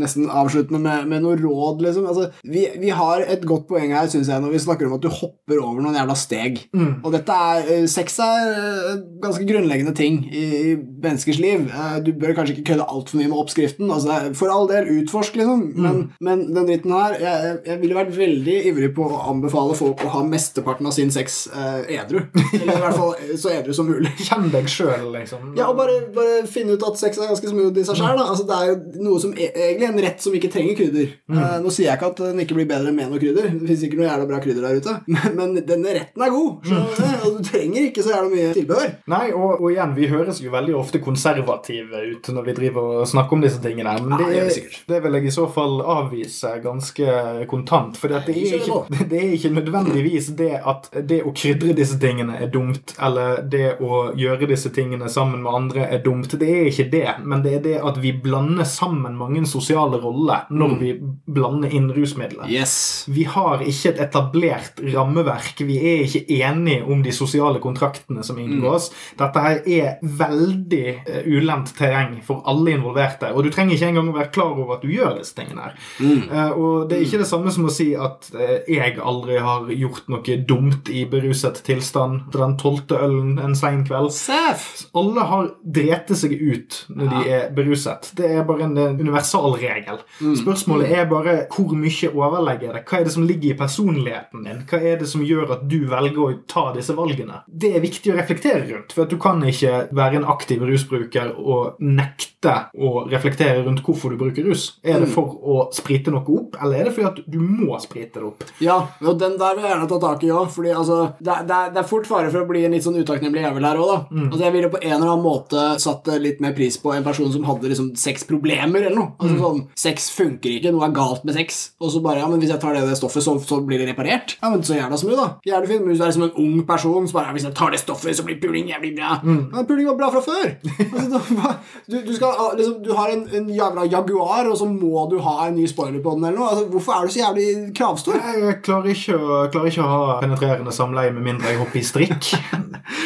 nesten avsluttende med, med noe råd, liksom. Altså, vi, vi har et godt poeng her, syns jeg, når vi snakker om at du hopper over noen jævla steg. Og dette er eh, Sex er eh, ganske grunnleggende ting i, i menneskers liv. Eh, Du bør kanskje ikke kødde altfor mye med oppskriften. Altså, for all del, utforsk, liksom. Men, men den dritten her jeg, jeg- ville vært veldig ivrig på å anbefale folk å ha mesteparten av sin sex eh, edru. Eller i hvert fall så edru som mulig. Kjenn deg sjøl, liksom. Ja, og bare, bare finne ut at sex er ganske smooth i seg sjøl. Altså, det er jo noe som e egentlig en rett som ikke trenger krydder. Eh, nå sier jeg ikke at den ikke blir bedre med noe krydder. Det finnes ikke noe jævla bra krydder der ute. Men, men denne retten er god. Så, mm. og du trenger ikke så jævla mye tilbehør. Nei, og, og igjen, vi høres jo veldig ofte konservative ut når vi driver og snakker om disse tingene. Men Ja, det, det er, sikkert. det vil jeg i så fall avvise ganske kontant. For det, det er ikke nødvendigvis det at det å krydre disse tingene er dumt, eller det å gjøre disse tingene sammen med andre er dumt. Det er ikke det, men det er det at vi blander sammen mange sosiale roller når Mm. vi blander inn rusmidler. Yes. Vi har ikke et etablert rammeverk. Vi er ikke enige om de sosiale kontraktene som inngås. Dette her er veldig eh, ulendt terreng for alle involverte. Og du trenger ikke engang å være klar over at du gjør disse tingene her. Eh, og det er ikke det samme som å si at eh, jeg aldri har gjort noe dumt i beruset tilstand til den tolvte ølen en sein kveld. Sef. Alle har drete seg ut når de er beruset. Det er bare en universal regel. Spørsmålet er bare hvor mye overlegg er det? Hva er det som ligger i personligheten din? Hva er det som gjør at du velger å ta disse valgene? Det er viktig å reflektere rundt, for at du kan ikke være en aktiv rusbruker og nekte å reflektere rundt hvorfor du bruker rus. Er det for å sprite noe opp, eller er det fordi at du må sprite det opp? Ja, og den der vil jeg gjerne ta tak i òg. Fordi altså, det, det, det er fort fare for å bli en litt sånn utakknemlig jævel her òg, da. Altså, jeg ville på en eller annen måte satt litt mer pris på en person som hadde liksom seks problemer eller noe. Altså sånn, Sex funker ikke, noe er galt med sex. Og så bare ja, men hvis jeg tar det, det stoffet, så, så blir det reparert. Ja, men så gjerne som du, da. Gjerne fint. Men hvis du er som en ung person som bare ja, hvis jeg tar det stoffet, så blir puling jævlig bra. Men puling var bra fra før. altså, du, du, skal, liksom, du har en, en jævla Jaguar, og så må du ha en ny spoiler på den eller noe. Altså, hvorfor er du så jævlig kravstor? Jeg klarer ikke, å, klarer ikke å ha penetrerende samleie med mindre jeg hopper i strikk.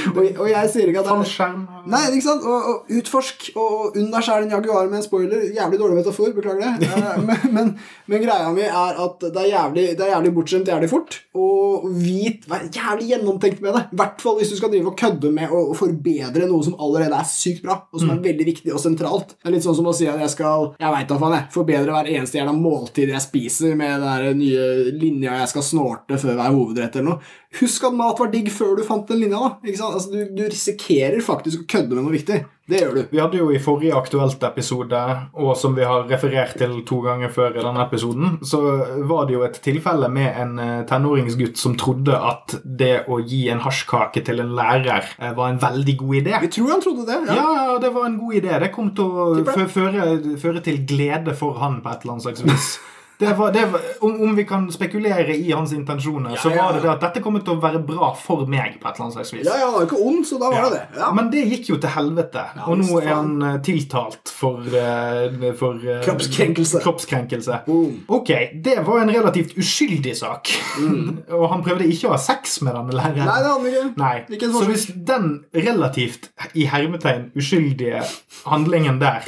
Og, og jeg sier ikke at det er Nei, ikke sant? Og, og utforsk. Og, og unn deg sjæl en Jaguar med en spoiler. Jævlig dårlig metafor, beklager det. Men, men, men greia mi er at det er jævlig, det er jævlig bortskjemt jævlig fort. Og vit, vær jævlig gjennomtenkt med det. I hvert fall hvis du skal drive og kødde med å, forbedre noe som allerede er sykt bra, og som er veldig viktig og sentralt. Det er litt sånn som å si at jeg skal Jeg vet da faen, jeg. Forbedre hver eneste jævla måltid jeg spiser med den nye linja jeg skal snorte før hver hovedrett eller noe. Husk at mat var digg før du fant den linja. da? Altså, du, du risikerer faktisk å kødde med noe viktig. Det gjør du. Vi hadde jo i forrige Aktuelt-episode, og som vi har referert til to ganger før i denne episoden, så var det jo et tilfelle med en eh, tenåringsgutt som trodde at det å gi en hasjkake til en lærer eh, var en veldig god idé. Vi tror han trodde det. Ja, Ja. ja, det var en god idé. Det kom til å føre, føre til glede for han på et eller annet slags vis. Det var, det var, om, om vi kan spekulere i hans intensjoner, så var det ja. det at dette kommer til å være bra for meg på et eller annet slags vis. Ja, ja, han var ikke ond, så da var Ja. det det. Ja. Men det gikk jo til helvete. og nå er han eh, tiltalt for, eh, for eh, Kroppskrenkelse. kroppskrenkelse. Ok, det var en relativt uskyldig sak. og han prøvde ikke å ha sex med denne læreren. Nei, det hadde han ikke. Ikke Så hvis den relativt i hermetegn uskyldige handlingen der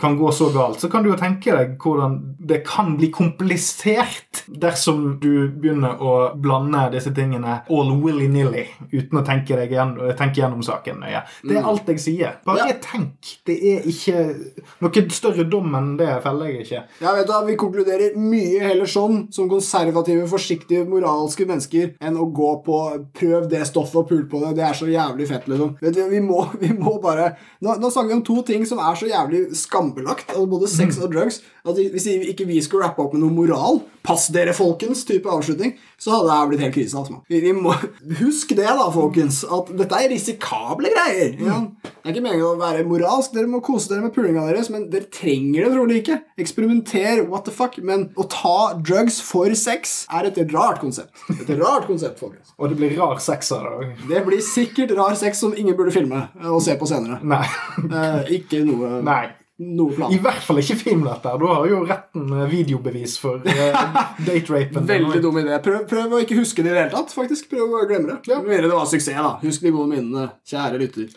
kan gå så galt, så kan du jo tenke deg hvordan det kan bli komplisert dersom du begynner å blande disse tingene all willy-nilly uten å tenke, deg igjen, tenke gjennom saken nøye. Det er alt jeg sier. Bare Ja. tenk. Det er ikke noe større dom enn det feller jeg ikke. Ja, vet du, Vi konkluderer mye heller sånn, som konservative, forsiktige, moralske mennesker, enn å gå på 'prøv det stoffet og pul på det'. Det er så jævlig fett, liksom. Vet du, Vi må, vi må bare nå, nå snakker vi om to ting som er så jævlig skambelagt, altså både sex og drugs. At vi- Hvis ikke vi skulle rappe opp med noe moral, pass dere, folkens, type avslutning, så hadde det blitt helt krise. Altså. Vi, vi må, husk det, da, folkens, at dette er risikable greier. Ja. Det er ikke meningen å være moralsk, dere må kose dere med pulinga deres, men dere trenger det trolig ikke. Eksperimenter, what the fuck. Men å ta drugs for sex er et rart konsept. Et rart konsept, folkens. Og det blir rar sex av det. Det blir sikkert rar sex som ingen burde filme og se på senere. Nei. Eh, ikke noe, Nei. Noe plan. I hvert fall ikke film dette. Du har jo retten eh, videobevis for uh, date-rapen. Veldig dum idé. Prøv, prøv å ikke huske det i det hele tatt. faktisk. Prøv å glemme det. Ja. Med det var suksess, da. Husk de gode minnene, kjære lytter.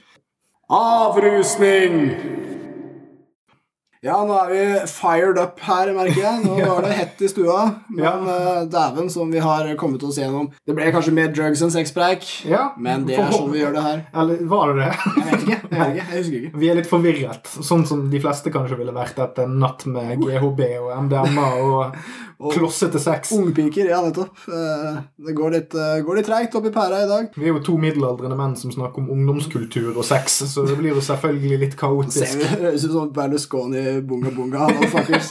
Avrusning! Ja, nå er vi fired up her, merker jeg. Nå var det hett i stua. Men eh, dæven som vi har kommet oss gjennom. Det ble kanskje mer drugs enn sexpreik, Ja, men det er sånn vi gjør det her. Eller var det det? Jeg vet ikke. Jeg, vet ikke, jeg husker ikke. Vi er litt forvirret, sånn som de fleste kanskje ville vært etter en natt med GHB og MDMA og klossete sex. Ungpiker, ja, nettopp. Eh, Det går litt, eh, går litt treigt oppi pæra i dag. Vi er jo to middelaldrende menn som snakker om ungdomskultur og sex, så det blir jo selvfølgelig litt Ser kaotisk. vi høres ut som Berlusconi bunga bunga. motherfuckers.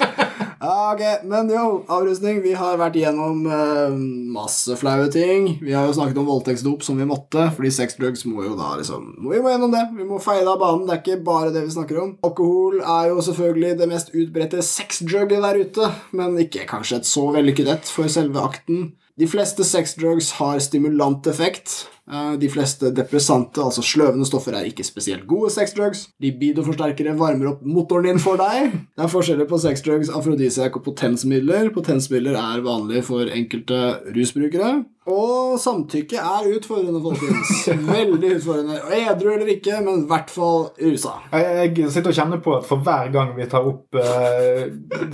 Ja, ok, Men jo, avrusning. Vi har vært igjennom eh, masse flaue ting. Vi har jo snakket om voldtektsdop som vi måtte, fordi sexdrugs må jo da liksom Vi må gjennom det. Vi må feie det av banen. Det er ikke bare det vi snakker om. Alkohol er jo selvfølgelig det mest utbredte sexdruget der ute, men ikke kanskje et så vellykket et for selve akten. De fleste sexdrugs har stimulant effekt. Eh, De fleste depressante, altså sløvende stoffer, er ikke spesielt gode sexdrugs. Libidoforsterkere varmer opp motoren din for deg. Det er forskjeller på sexdrugs, afrodisiak og potensmidler. Potensmidler er vanlig for enkelte rusbrukere. Og samtykke er utfordrende, folkens. Veldig utfordrende. Edru eller ikke, men i hvert fall rusa. Jeg, jeg sitter og kjenner på at for hver gang vi tar opp eh,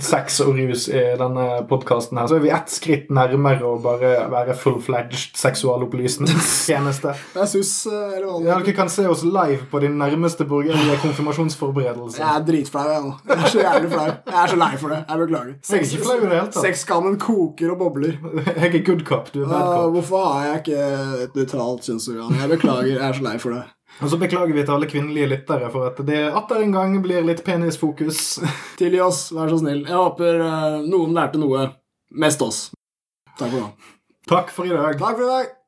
sex og rus i denne podkasten, så er vi ett skritt nærmere å bare være full-fledged seksualopplysningstjeneste. Det Jeg sus, eh, eller hva det er. Dere kan se oss live på din nærmeste borgerlige konfirmasjonsforberedelse. Jeg er dritflau, jeg nå. Jeg er så jævlig flau. Jeg er så lei for det. Jeg beklager. Jeg er ikke flau i det hele tatt. Sexskammen koker og bobler. Jeg er good cop, du er bad cop. hvorfor har jeg ikke et nøytralt kjønnsorgan? Jeg beklager. Jeg er så lei for det. Og så beklager vi til alle kvinnelige lyttere for at det atter en gang blir litt penisfokus. Tilgi oss, vær så snill. Jeg håper eh, noen lærte noe. Mest oss. Takk for nå. Takk for i dag. Takk for i dag.